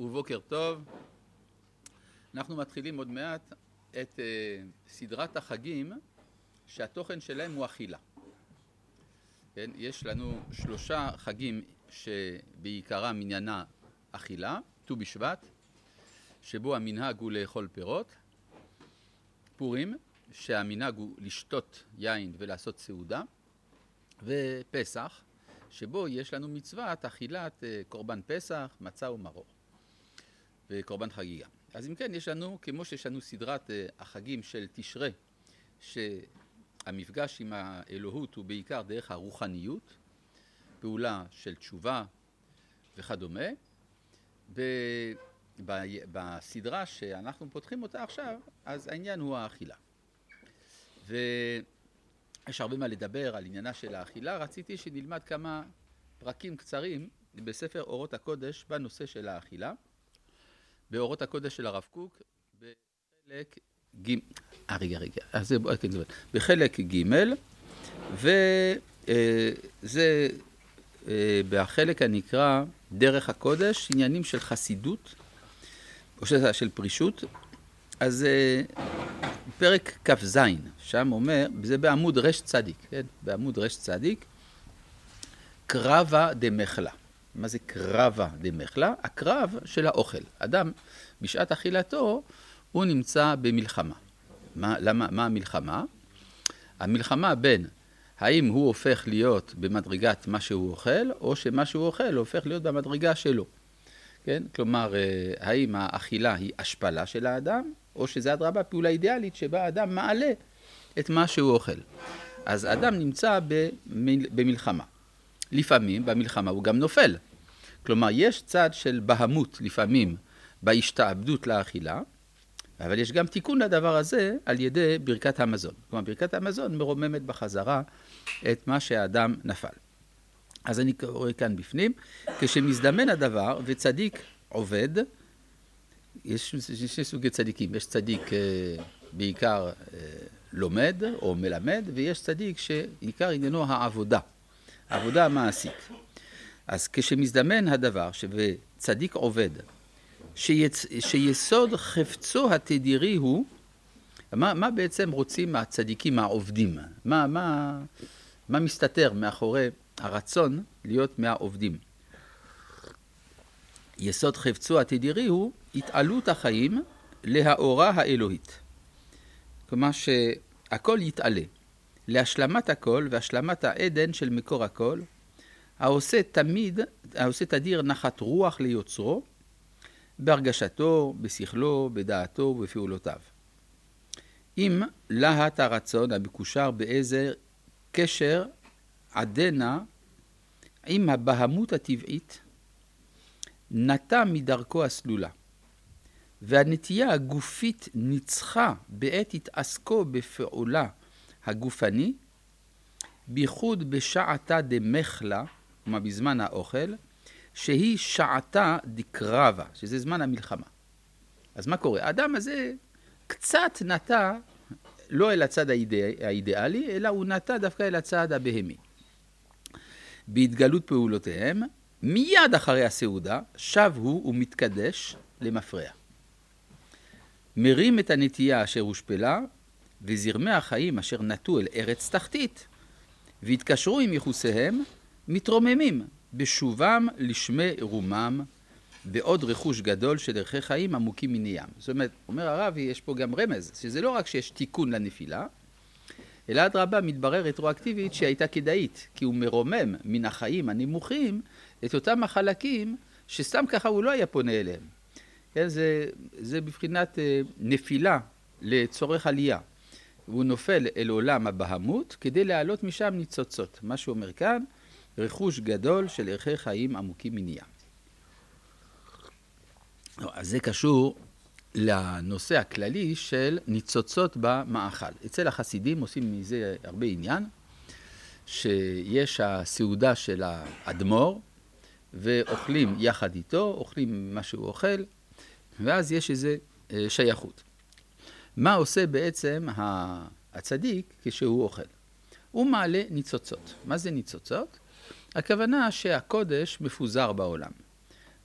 ובוקר טוב. אנחנו מתחילים עוד מעט את uh, סדרת החגים שהתוכן שלהם הוא אכילה. כן? יש לנו שלושה חגים שבעיקרם עניינה אכילה, ט"ו בשבט, שבו המנהג הוא לאכול פירות, פורים, שהמנהג הוא לשתות יין ולעשות סעודה, ופסח, שבו יש לנו מצוות אכילת אה, קורבן פסח, מצה ומרור, וקורבן חגיגה. אז אם כן, יש לנו, כמו שיש לנו סדרת אה, החגים של תשרי, שהמפגש עם האלוהות הוא בעיקר דרך הרוחניות, פעולה של תשובה וכדומה, בסדרה שאנחנו פותחים אותה עכשיו, אז העניין הוא האכילה. ו... יש הרבה מה לדבר על עניינה של האכילה, רציתי שנלמד כמה פרקים קצרים בספר אורות הקודש בנושא של האכילה. באורות הקודש של הרב קוק, בחלק ג', אה רגע רגע, אז זה, כן, בחלק ג', וזה אה, בחלק הנקרא דרך הקודש, עניינים של חסידות, או של פרישות, אז אה, פרק כ"ז, שם אומר, זה בעמוד רש צדיק, כן? בעמוד רש צדיק, קרבה דמחלה. מה זה קרבה דמחלה? הקרב של האוכל. אדם, בשעת אכילתו, הוא נמצא במלחמה. מה, למה, מה המלחמה? המלחמה בין האם הוא הופך להיות במדרגת מה שהוא אוכל, או שמה שהוא אוכל הופך להיות במדרגה שלו. כן? כלומר, אה, האם האכילה היא השפלה של האדם, או שזה אדרבה פעולה אידיאלית שבה האדם מעלה את מה שהוא אוכל. אז אדם נמצא במלחמה. לפעמים במלחמה הוא גם נופל. כלומר, יש צד של בהמות לפעמים בהשתעבדות לאכילה, אבל יש גם תיקון לדבר הזה על ידי ברכת המזון. כלומר, ברכת המזון מרוממת בחזרה את מה שהאדם נפל. אז אני קורא כאן בפנים, כשמזדמן הדבר וצדיק עובד, יש שני סוגי צדיקים, יש צדיק אה, בעיקר אה, לומד או מלמד, ויש צדיק שעיקר עניינו העבודה, העבודה המעשית. אז כשמזדמן הדבר שצדיק עובד, שיצ... שיסוד חפצו התדירי הוא, מה, מה בעצם רוצים הצדיקים העובדים? מה, מה, מה מסתתר מאחורי הרצון להיות מהעובדים? יסוד חפצו התדירי הוא התעלות החיים להאורה האלוהית. כלומר שהכל יתעלה, להשלמת הכל והשלמת העדן של מקור הכל, העושה תמיד, העושה תדיר נחת רוח ליוצרו, בהרגשתו, בשכלו, בדעתו ובפעולותיו. אם להט הרצון המקושר באיזה קשר עדנה עם הבהמות הטבעית, נטע מדרכו הסלולה. והנטייה הגופית ניצחה בעת התעסקו בפעולה הגופני, בייחוד בשעתה דמחלה, כלומר בזמן האוכל, שהיא שעתה דקרבה, שזה זמן המלחמה. אז מה קורה? האדם הזה קצת נטע לא אל הצד האידא, האידיאלי, אלא הוא נטע דווקא אל הצד הבהמי. בהתגלות פעולותיהם, מיד אחרי הסעודה, שב הוא ומתקדש למפרע. מרים את הנטייה אשר הושפלה, וזרמי החיים אשר נטו אל ארץ תחתית, והתקשרו עם יחוסיהם, מתרוממים בשובם לשמי רומם, בעוד רכוש גדול של ערכי חיים עמוקים מן ים. זאת אומרת, אומר הרבי, יש פה גם רמז, שזה לא רק שיש תיקון לנפילה, אלא אדרבה מתברר רטרואקטיבית שהייתה כדאית, כי הוא מרומם מן החיים הנמוכים את אותם החלקים שסתם ככה הוא לא היה פונה אליהם. כן, זה, זה בבחינת אה, נפילה לצורך עלייה. הוא נופל אל עולם הבהמות כדי להעלות משם ניצוצות. מה שהוא אומר כאן, רכוש גדול של ערכי חיים עמוקים מניין. לא, אז זה קשור לנושא הכללי של ניצוצות במאכל. אצל החסידים עושים מזה הרבה עניין, שיש הסעודה של האדמו"ר, ואוכלים יחד איתו, אוכלים מה שהוא אוכל, ואז יש איזו אה, שייכות. מה עושה בעצם הצדיק כשהוא אוכל? הוא מעלה ניצוצות. מה זה ניצוצות? הכוונה שהקודש מפוזר בעולם.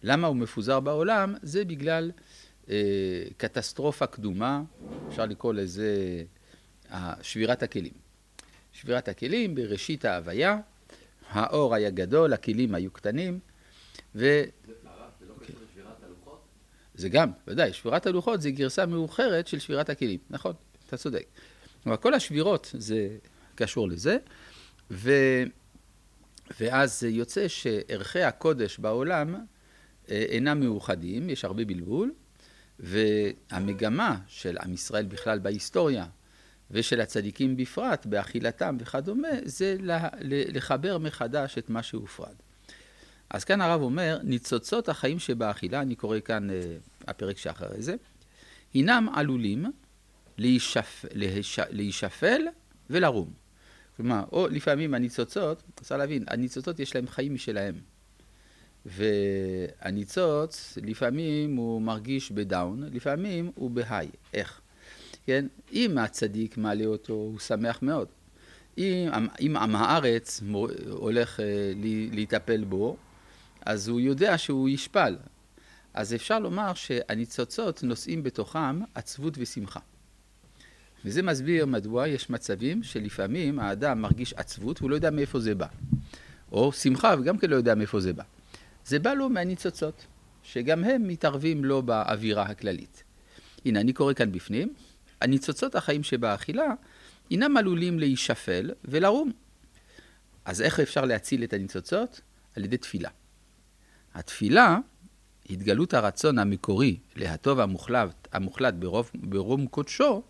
למה הוא מפוזר בעולם? זה בגלל אה, קטסטרופה קדומה, אפשר לקרוא לזה שבירת הכלים. שבירת הכלים בראשית ההוויה, האור היה גדול, הכלים היו קטנים, ו... זה גם, ודאי, שבירת הלוחות זה גרסה מאוחרת של שבירת הכלים, נכון, אתה צודק. כלומר, כל השבירות זה קשור לזה, ו... ואז יוצא שערכי הקודש בעולם אה, אינם מאוחדים, יש הרבה בלבול, והמגמה של עם ישראל בכלל בהיסטוריה, ושל הצדיקים בפרט, באכילתם וכדומה, זה לחבר מחדש את מה שהופרד. אז כאן הרב אומר, ניצוצות החיים שבאכילה, אני קורא כאן אה, הפרק שאחרי זה, הינם עלולים להישפ... להיש... להישפל ולרום. כלומר, או לפעמים הניצוצות, צריך להבין, הניצוצות יש להם חיים משלהם. והניצוץ, לפעמים הוא מרגיש בדאון, לפעמים הוא בהיי. איך? כן? אם הצדיק מעלה אותו, הוא שמח מאוד. אם, אם עם הארץ הולך אה, להיטפל בו, אז הוא יודע שהוא ישפל. אז אפשר לומר שהניצוצות נושאים בתוכם עצבות ושמחה. וזה מסביר מדוע יש מצבים שלפעמים האדם מרגיש עצבות והוא לא יודע מאיפה זה בא. או שמחה וגם כן לא יודע מאיפה זה בא. זה בא לו מהניצוצות, שגם הם מתערבים לו באווירה הכללית. הנה, אני קורא כאן בפנים, הניצוצות החיים שבאכילה אינם עלולים להישפל ולרום. אז איך אפשר להציל את הניצוצות? על ידי תפילה. התפילה, התגלות הרצון המקורי להטוב המוחלט, המוחלט ברוב, ברום קודשו,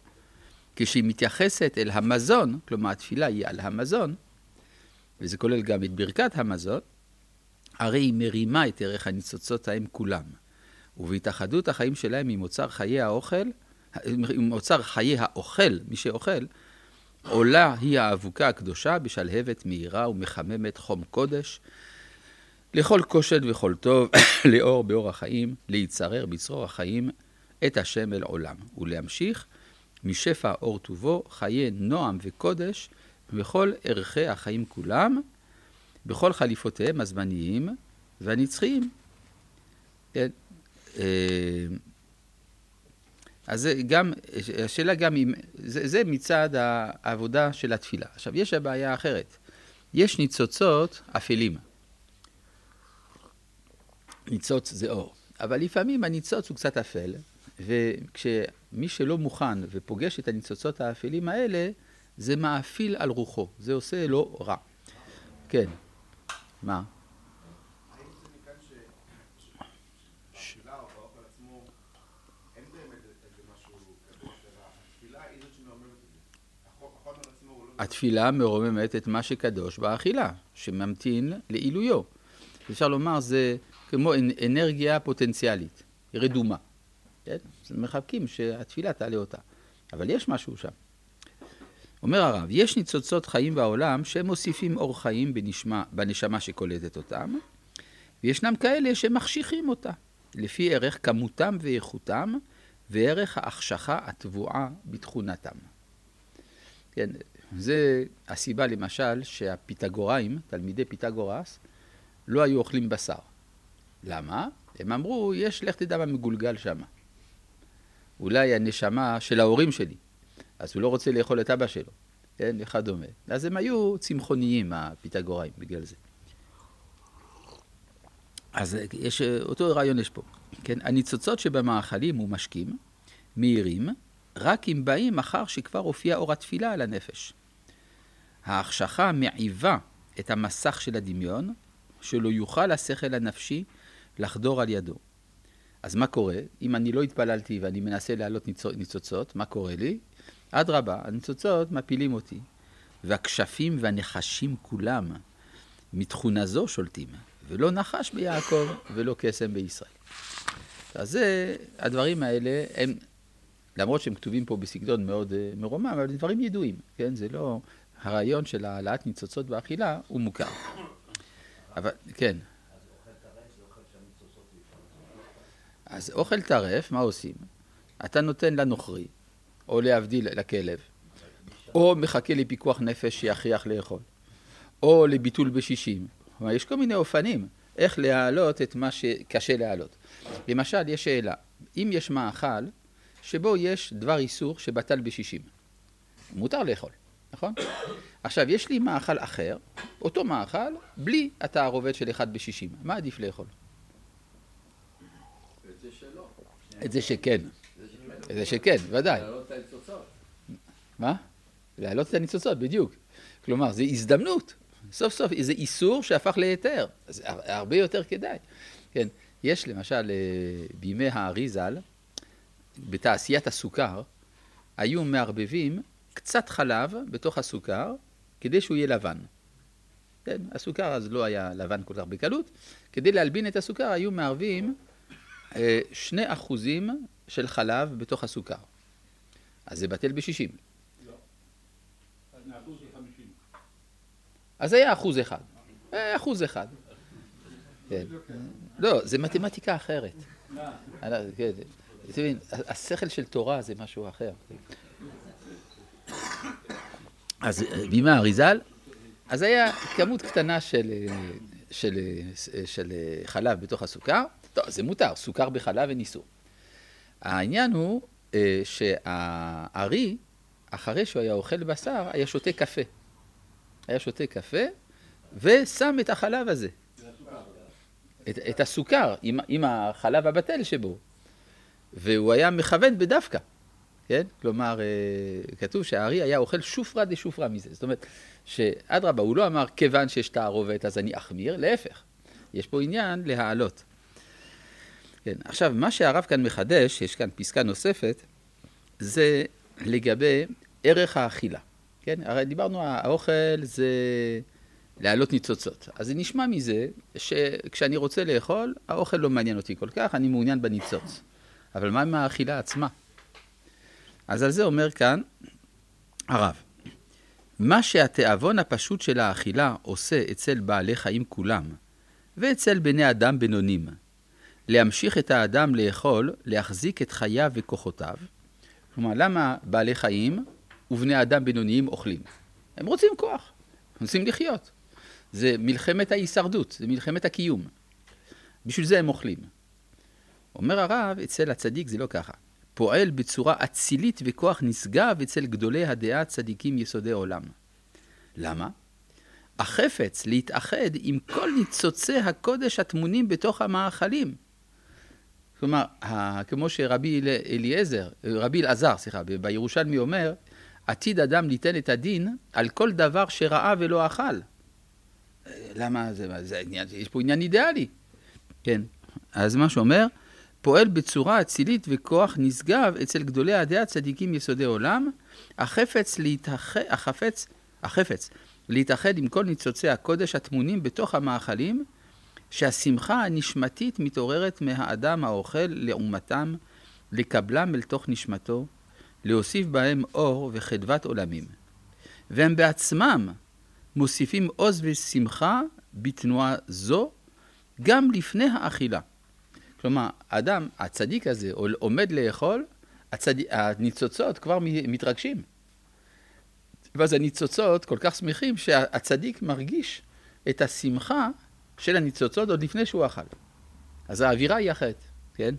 כשהיא מתייחסת אל המזון, כלומר התפילה היא על המזון, וזה כולל גם את ברכת המזון, הרי היא מרימה את ערך הניצוצות ההם כולם. ובהתאחדות החיים שלהם עם אוצר חיי האוכל, עם אוצר חיי האוכל, מי שאוכל, עולה היא האבוקה הקדושה בשלהבת מהירה ומחממת חום קודש, לכל כושד וכל טוב, לאור באור החיים, להיצרר בצרור החיים את השם אל עולם, ולהמשיך משפע אור טובו, חיי נועם וקודש, וכל ערכי החיים כולם, בכל חליפותיהם הזמניים והנצחיים. כן. אה, אז זה גם, השאלה גם אם, זה, זה מצד העבודה של התפילה. עכשיו, יש הבעיה אחרת. יש ניצוצות אפלים. ניצוץ זה אור. אבל לפעמים הניצוץ הוא קצת אפל, וכשמי שלא מוכן ופוגש את הניצוצות האפלים האלה, זה מאפיל על רוחו, זה עושה לו רע. כן. מה? התפילה מרוממת את מה שקדוש באכילה, שממתין לעילויו. אפשר לומר, זה כמו אנרגיה פוטנציאלית, רדומה. כן? מחכים שהתפילה תעלה אותה. אבל יש משהו שם. אומר הרב, יש ניצוצות חיים בעולם שהם מוסיפים אור חיים בנשמה, בנשמה שקולטת אותם, וישנם כאלה שמחשיכים אותה, לפי ערך כמותם ואיכותם, וערך ההחשכה התבואה בתכונתם. כן, זה הסיבה למשל שהפיתגוראים, תלמידי פיתגורס, לא היו אוכלים בשר. למה? הם אמרו, יש, לך תדע מה מגולגל שם. אולי הנשמה של ההורים שלי. אז הוא לא רוצה לאכול את אבא שלו, כן, וכדומה. אז הם היו צמחוניים, הפיתגוראים, בגלל זה. אז יש, אותו רעיון יש פה. כן, הניצוצות שבמאכלים ומשקים, מהירים, רק אם באים אחר שכבר הופיע אור התפילה על הנפש. ההחשכה מעיבה את המסך של הדמיון, שלא יוכל השכל הנפשי לחדור על ידו. אז מה קורה? אם אני לא התפללתי ואני מנסה להעלות ניצוצות, מה קורה לי? אדרבה, הניצוצות מפילים אותי. והכשפים והנחשים כולם מתכונה זו שולטים, ולא נחש ביעקב ולא קסם בישראל. אז זה, הדברים האלה הם, למרות שהם כתובים פה בסגנון מאוד uh, מרומם, אבל זה דברים ידועים, כן? זה לא, הרעיון של העלאת ניצוצות באכילה הוא מוכר. אבל, כן. אז אוכל טרף, מה עושים? אתה נותן לנוכרי, או להבדיל לכלב, או מחכה לפיקוח נפש שיכריח לאכול, או לביטול בשישים. כלומר, יש כל מיני אופנים. איך להעלות את מה שקשה להעלות. למשל, יש שאלה, אם יש מאכל שבו יש דבר איסור שבטל בשישים, מותר לאכול, נכון? עכשיו, יש לי מאכל אחר, אותו מאכל, בלי התערובת של אחד בשישים. מה עדיף לאכול? את זה שכן. את זה שכן, ודאי. מה? להעלות את הניצוצות, בדיוק. כלומר, זו הזדמנות. סוף סוף, זה איסור שהפך להיתר. זה הרבה יותר כדאי. כן, יש למשל, אה, בימי הארי ז"ל, בתעשיית הסוכר, היו מערבבים קצת חלב בתוך הסוכר, כדי שהוא יהיה לבן. כן, הסוכר אז לא היה לבן כל כך בקלות. כדי להלבין את הסוכר היו מערבים אה, שני אחוזים של חלב בתוך הסוכר. אז זה בטל בשישים. לא. אז היה אחוז אחד. אה, אחוז אחד. כן. לא, זה מתמטיקה אחרת. כן, השכל של תורה זה משהו אחר. אז בימי אריזל, אז היה כמות קטנה של, של, של חלב בתוך הסוכר. טוב, זה מותר, סוכר בחלב איסור. העניין הוא אה, שהארי, אחרי שהוא היה אוכל בשר, היה שותה קפה. היה שותה קפה ושם את החלב הזה. את, את הסוכר עם, עם החלב הבטל שבו. והוא היה מכוון בדווקא, כן? כלומר, אה, כתוב שהארי היה אוכל שופרא דשופרא מזה. זאת אומרת, שאדרבה, הוא לא אמר כיוון שיש תערובת אז אני אחמיר, להפך. יש פה עניין להעלות. כן, עכשיו, מה שהרב כאן מחדש, יש כאן פסקה נוספת, זה לגבי ערך האכילה. כן, הרי דיברנו, האוכל זה להעלות ניצוצות. אז זה נשמע מזה שכשאני רוצה לאכול, האוכל לא מעניין אותי כל כך, אני מעוניין בניצוץ. אבל מה עם האכילה עצמה? אז על זה אומר כאן הרב. מה שהתיאבון הפשוט של האכילה עושה אצל בעלי חיים כולם, ואצל בני אדם בינונים, להמשיך את האדם לאכול, להחזיק את חייו וכוחותיו. כלומר, למה בעלי חיים ובני אדם בינוניים אוכלים? הם רוצים כוח, הם רוצים לחיות. זה מלחמת ההישרדות, זה מלחמת הקיום. בשביל זה הם אוכלים. אומר הרב, אצל הצדיק זה לא ככה. פועל בצורה אצילית וכוח נשגב אצל גדולי הדעה הצדיקים יסודי עולם. למה? החפץ להתאחד עם כל ניצוצי הקודש הטמונים בתוך המאכלים. כלומר, כמו שרבי אליעזר, רבי אלעזר, סליחה, בירושלמי אומר, עתיד אדם ליתן את הדין על כל דבר שראה ולא אכל. למה זה, זה עניין, יש פה עניין אידיאלי. כן, אז מה שאומר, פועל בצורה אצילית וכוח נשגב אצל גדולי הדעה הצדיקים יסודי עולם, החפץ, להתאח... החפץ, החפץ להתאחד עם כל ניצוצי הקודש הטמונים בתוך המאכלים, שהשמחה הנשמתית מתעוררת מהאדם האוכל לעומתם, לקבלם אל תוך נשמתו, להוסיף בהם אור וחדוות עולמים. והם בעצמם מוסיפים עוז ושמחה בתנועה זו גם לפני האכילה. כלומר, האדם, הצדיק הזה, עומד לאכול, הצד... הניצוצות כבר מתרגשים. ואז הניצוצות כל כך שמחים שהצדיק מרגיש את השמחה של הניצוצות עוד לפני שהוא אכל. אז האווירה היא אחרת, כן?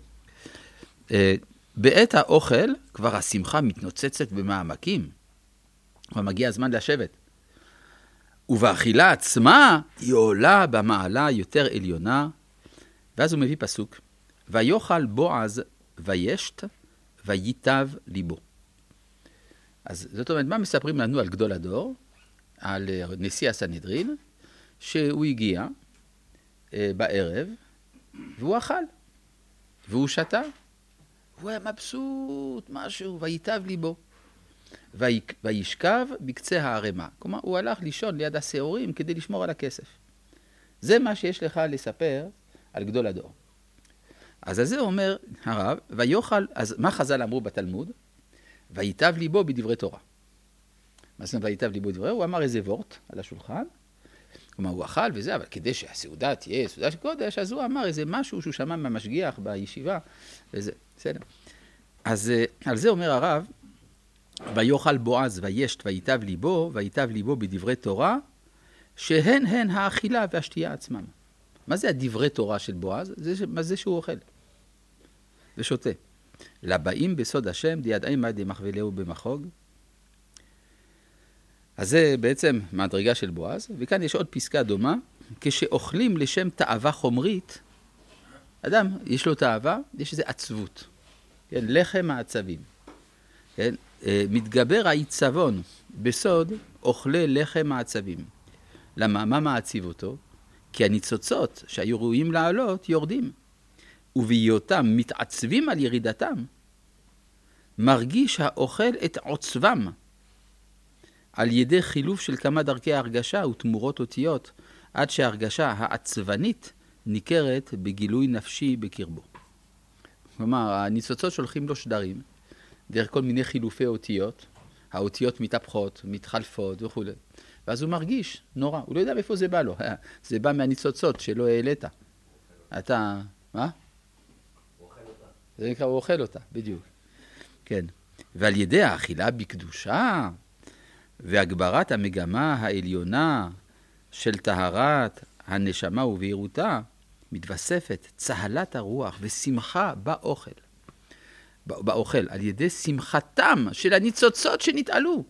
אה, בעת האוכל כבר השמחה מתנוצצת במעמקים, כבר מגיע הזמן לשבת. ובאכילה עצמה היא עולה במעלה יותר עליונה, ואז הוא מביא פסוק, ויאכל בועז וישת וייטב ליבו. אז זאת אומרת, מה מספרים לנו על גדול הדור, על אה, נשיא הסנהדרין, שהוא הגיע בערב, והוא אכל, והוא שתה, הוא היה מבסוט, משהו, וייטב ליבו. וישכב בקצה הערימה. כלומר, הוא הלך לישון ליד השעורים כדי לשמור על הכסף. זה מה שיש לך לספר על גדול הדור. אז זה אומר הרב, ויאכל, אז מה חז"ל אמרו בתלמוד? וייטב ליבו בדברי תורה. מה זאת אומרת וייטב ליבו בדברי? הוא אמר איזה וורט על השולחן, כלומר הוא אכל וזה, אבל כדי שהסעודה תהיה סעודה של קודש, אז הוא אמר איזה משהו שהוא שמע מהמשגיח בישיבה, וזה, בסדר. אז אה, על זה אומר הרב, ויאכל בועז וישת וייטב ליבו, וייטב ליבו בדברי תורה, שהן הן האכילה והשתייה עצמם. מה זה הדברי תורה של בועז? זה, מה זה שהוא אוכל ושותה. לבאים בסוד השם, דידאי מאי דמחבלהו במחוג. אז זה בעצם מהדרגה של בועז, וכאן יש עוד פסקה דומה, כשאוכלים לשם תאווה חומרית, אדם, יש לו תאווה, יש איזו עצבות. כן, לחם העצבים. כן, אה, מתגבר העיצבון בסוד אוכלי לחם העצבים. למה? מה מעציב אותו? כי הניצוצות שהיו ראויים לעלות יורדים. ובהיותם מתעצבים על ירידתם, מרגיש האוכל את עוצבם על ידי חילוף של כמה דרכי הרגשה ותמורות אותיות, עד שההרגשה העצבנית ניכרת בגילוי נפשי בקרבו. כלומר, הניצוצות שולחים לו שדרים, דרך כל מיני חילופי אותיות, האותיות מתהפכות, מתחלפות וכולי. ואז הוא מרגיש נורא, הוא לא יודע מאיפה זה בא לו, זה בא מהניצוצות שלא העלית. אתה, מה? זה נקרא, הוא אוכל אותה, בדיוק. כן. ועל ידי האכילה בקדושה והגברת המגמה העליונה של טהרת הנשמה ובהירותה, מתווספת צהלת הרוח ושמחה באוכל. באוכל, על ידי שמחתם של הניצוצות שנתעלו.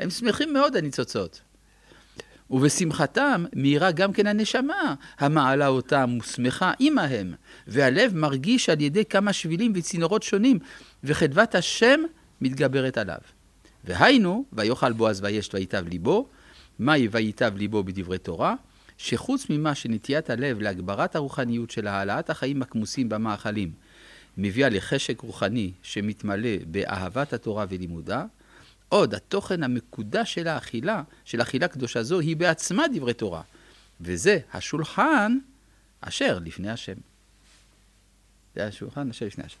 הם שמחים מאוד, הניצוצות. ובשמחתם מאירה גם כן הנשמה, המעלה אותם ושמחה עמהם, והלב מרגיש על ידי כמה שבילים וצינורות שונים, וחדבת השם מתגברת עליו. והיינו, ויאכל בועז וישת ויטב ליבו, מהי ויטב ליבו בדברי תורה? שחוץ ממה שנטיית הלב להגברת הרוחניות של העלאת החיים הכמוסים במאכלים, מביאה לחשק רוחני שמתמלא באהבת התורה ולימודה, עוד התוכן המקודש של האכילה, של אכילה קדושה זו, היא בעצמה דברי תורה. וזה השולחן אשר לפני השם. זה השולחן אשר לפני השם.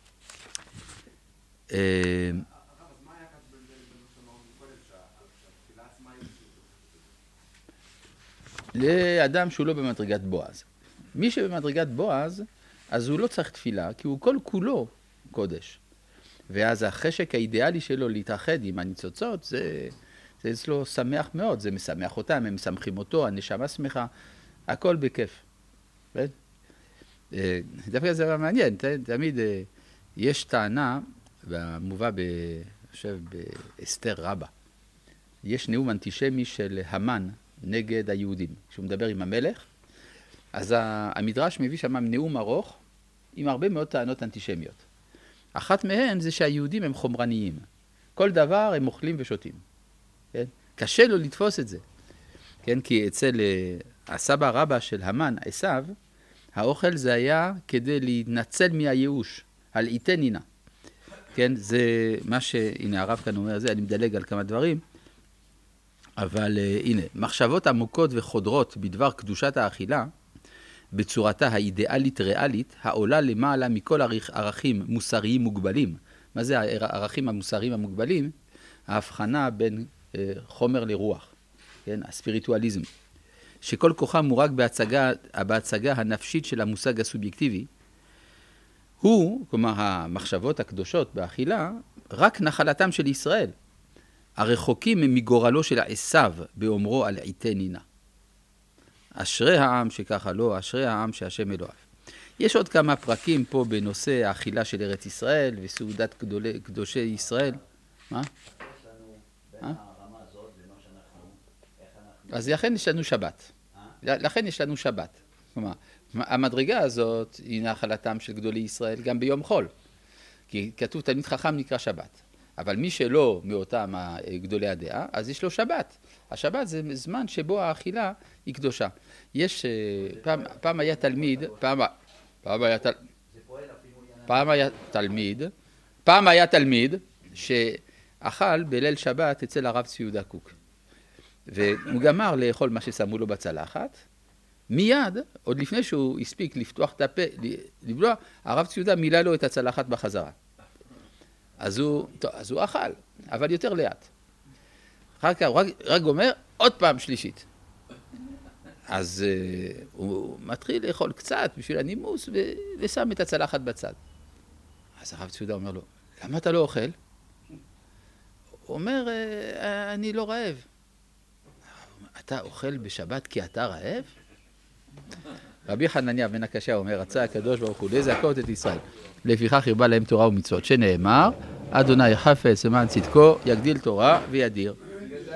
לאדם שהוא לא במדרגת בועז. מי שבמדרגת בועז, אז הוא לא צריך תפילה, כי הוא כל כולו קודש. ואז החשק האידיאלי שלו להתאחד עם הניצוצות, זה, זה אצלו שמח מאוד, זה משמח אותם, הם משמחים אותו, הנשמה שמחה, הכל בכיף. כן? אה, דווקא זה מעניין, תמיד אה, יש טענה, והמובא, אני חושב, באסתר רבה. יש נאום אנטישמי של המן נגד היהודים. כשהוא מדבר עם המלך, אז המדרש מביא שם נאום ארוך עם הרבה מאוד טענות אנטישמיות. אחת מהן זה שהיהודים הם חומרניים. כל דבר הם אוכלים ושותים. כן? קשה לו לתפוס את זה. כן? כי אצל אה, הסבא רבא של המן, עשיו, האוכל זה היה כדי להתנצל מהייאוש, על איתנינה. כן? זה מה ש... הנה הרב כאן אומר זה, אני מדלג על כמה דברים. אבל uh, הנה, מחשבות עמוקות וחודרות בדבר קדושת האכילה, בצורתה האידיאלית-ריאלית, העולה למעלה מכל ערכים מוסריים מוגבלים. מה זה הערכים המוסריים המוגבלים? ההבחנה בין uh, חומר לרוח, כן? הספיריטואליזם. שכל כוחם הוא רק בהצגה, בהצגה הנפשית של המושג הסובייקטיבי, הוא, כלומר המחשבות הקדושות באכילה, רק נחלתם של ישראל. הרחוקים הם מגורלו של עשיו באומרו על עיתי נינה. אשרי העם שככה לא, אשרי העם שהשם אלוהיו. יש עוד כמה פרקים פה בנושא האכילה של ארץ ישראל וסעודת גדולי, קדושי ישראל. מה? אה? אז לכן יש לנו שבת. לכן יש לנו שבת. כלומר, המדרגה הזאת היא נחלתם של גדולי ישראל גם ביום חול. כי כתוב תלמיד חכם נקרא שבת. אבל מי שלא מאותם גדולי הדעה, אז יש לו שבת. השבת זה זמן שבו האכילה היא קדושה. יש, אה, פעם, פעם היה תלמיד, פעם, פעם היה, תל, פעם היה תלמיד, פעם היה תלמיד שאכל בליל שבת אצל הרב ציודה קוק. והוא גמר לאכול מה ששמו לו בצלחת, מיד, עוד לפני שהוא הספיק לפתוח את הפה, לבלוע, הרב ציודה מילא לו את הצלחת בחזרה. אז הוא, טוב, אז הוא אכל, אבל יותר לאט. אחר כך הוא רק, רק גומר, עוד פעם שלישית. אז uh, הוא מתחיל לאכול קצת בשביל הנימוס ו- ושם את הצלחת בצד. אז הרב ציודה אומר לו, למה אתה לא אוכל? הוא אומר, אה, אני לא רעב. אתה אוכל בשבת כי אתה רעב? רבי חנניה בן הקשה אומר, רצה הקדוש ברוך הוא לזכות את ישראל. לפיכך הרבה להם תורה ומצוות, שנאמר, אדוני חפץ למען צדקו, יגדיל תורה וידיר.